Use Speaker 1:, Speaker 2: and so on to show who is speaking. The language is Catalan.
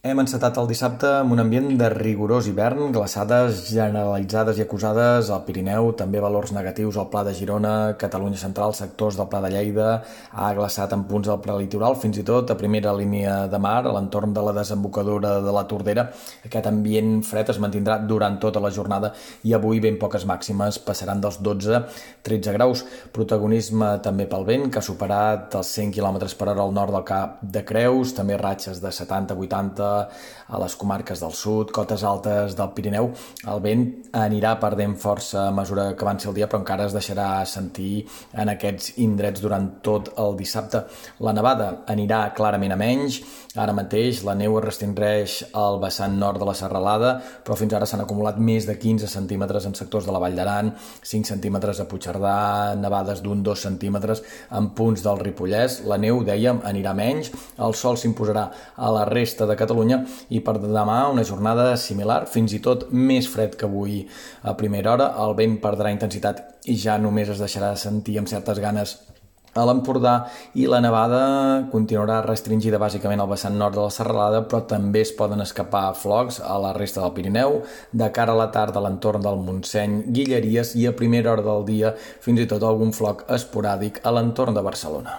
Speaker 1: Hem encetat el dissabte amb un ambient de rigorós hivern, glaçades generalitzades i acusades al Pirineu, també valors negatius al Pla de Girona, Catalunya Central, sectors del Pla de Lleida, ha glaçat en punts del prelitoral, fins i tot a primera línia de mar, a l'entorn de la desembocadura de la Tordera. Aquest ambient fred es mantindrà durant tota la jornada i avui ben poques màximes passaran dels 12 a 13 graus. Protagonisme també pel vent, que ha superat els 100 km per hora al nord del Cap de Creus, també ratxes de 70-80 a les comarques del sud, cotes altes del Pirineu, el vent anirà perdent força a mesura que avanci el dia, però encara es deixarà sentir en aquests indrets durant tot el dissabte. La nevada anirà clarament a menys, ara mateix la neu es restringeix al vessant nord de la serralada, però fins ara s'han acumulat més de 15 centímetres en sectors de la Vall d'Aran, 5 centímetres a Puigcerdà, nevades d'un 2 centímetres en punts del Ripollès. La neu, dèiem, anirà menys, el sol s'imposarà a la resta de Catalunya Catalunya i per demà una jornada similar, fins i tot més fred que avui a primera hora. El vent perdrà intensitat i ja només es deixarà sentir amb certes ganes a l'Empordà i la nevada continuarà restringida bàsicament al vessant nord de la serralada, però també es poden escapar flocs a la resta del Pirineu, de cara a la tarda a l'entorn del Montseny, Guilleries i a primera hora del dia fins i tot algun floc esporàdic a l'entorn de Barcelona.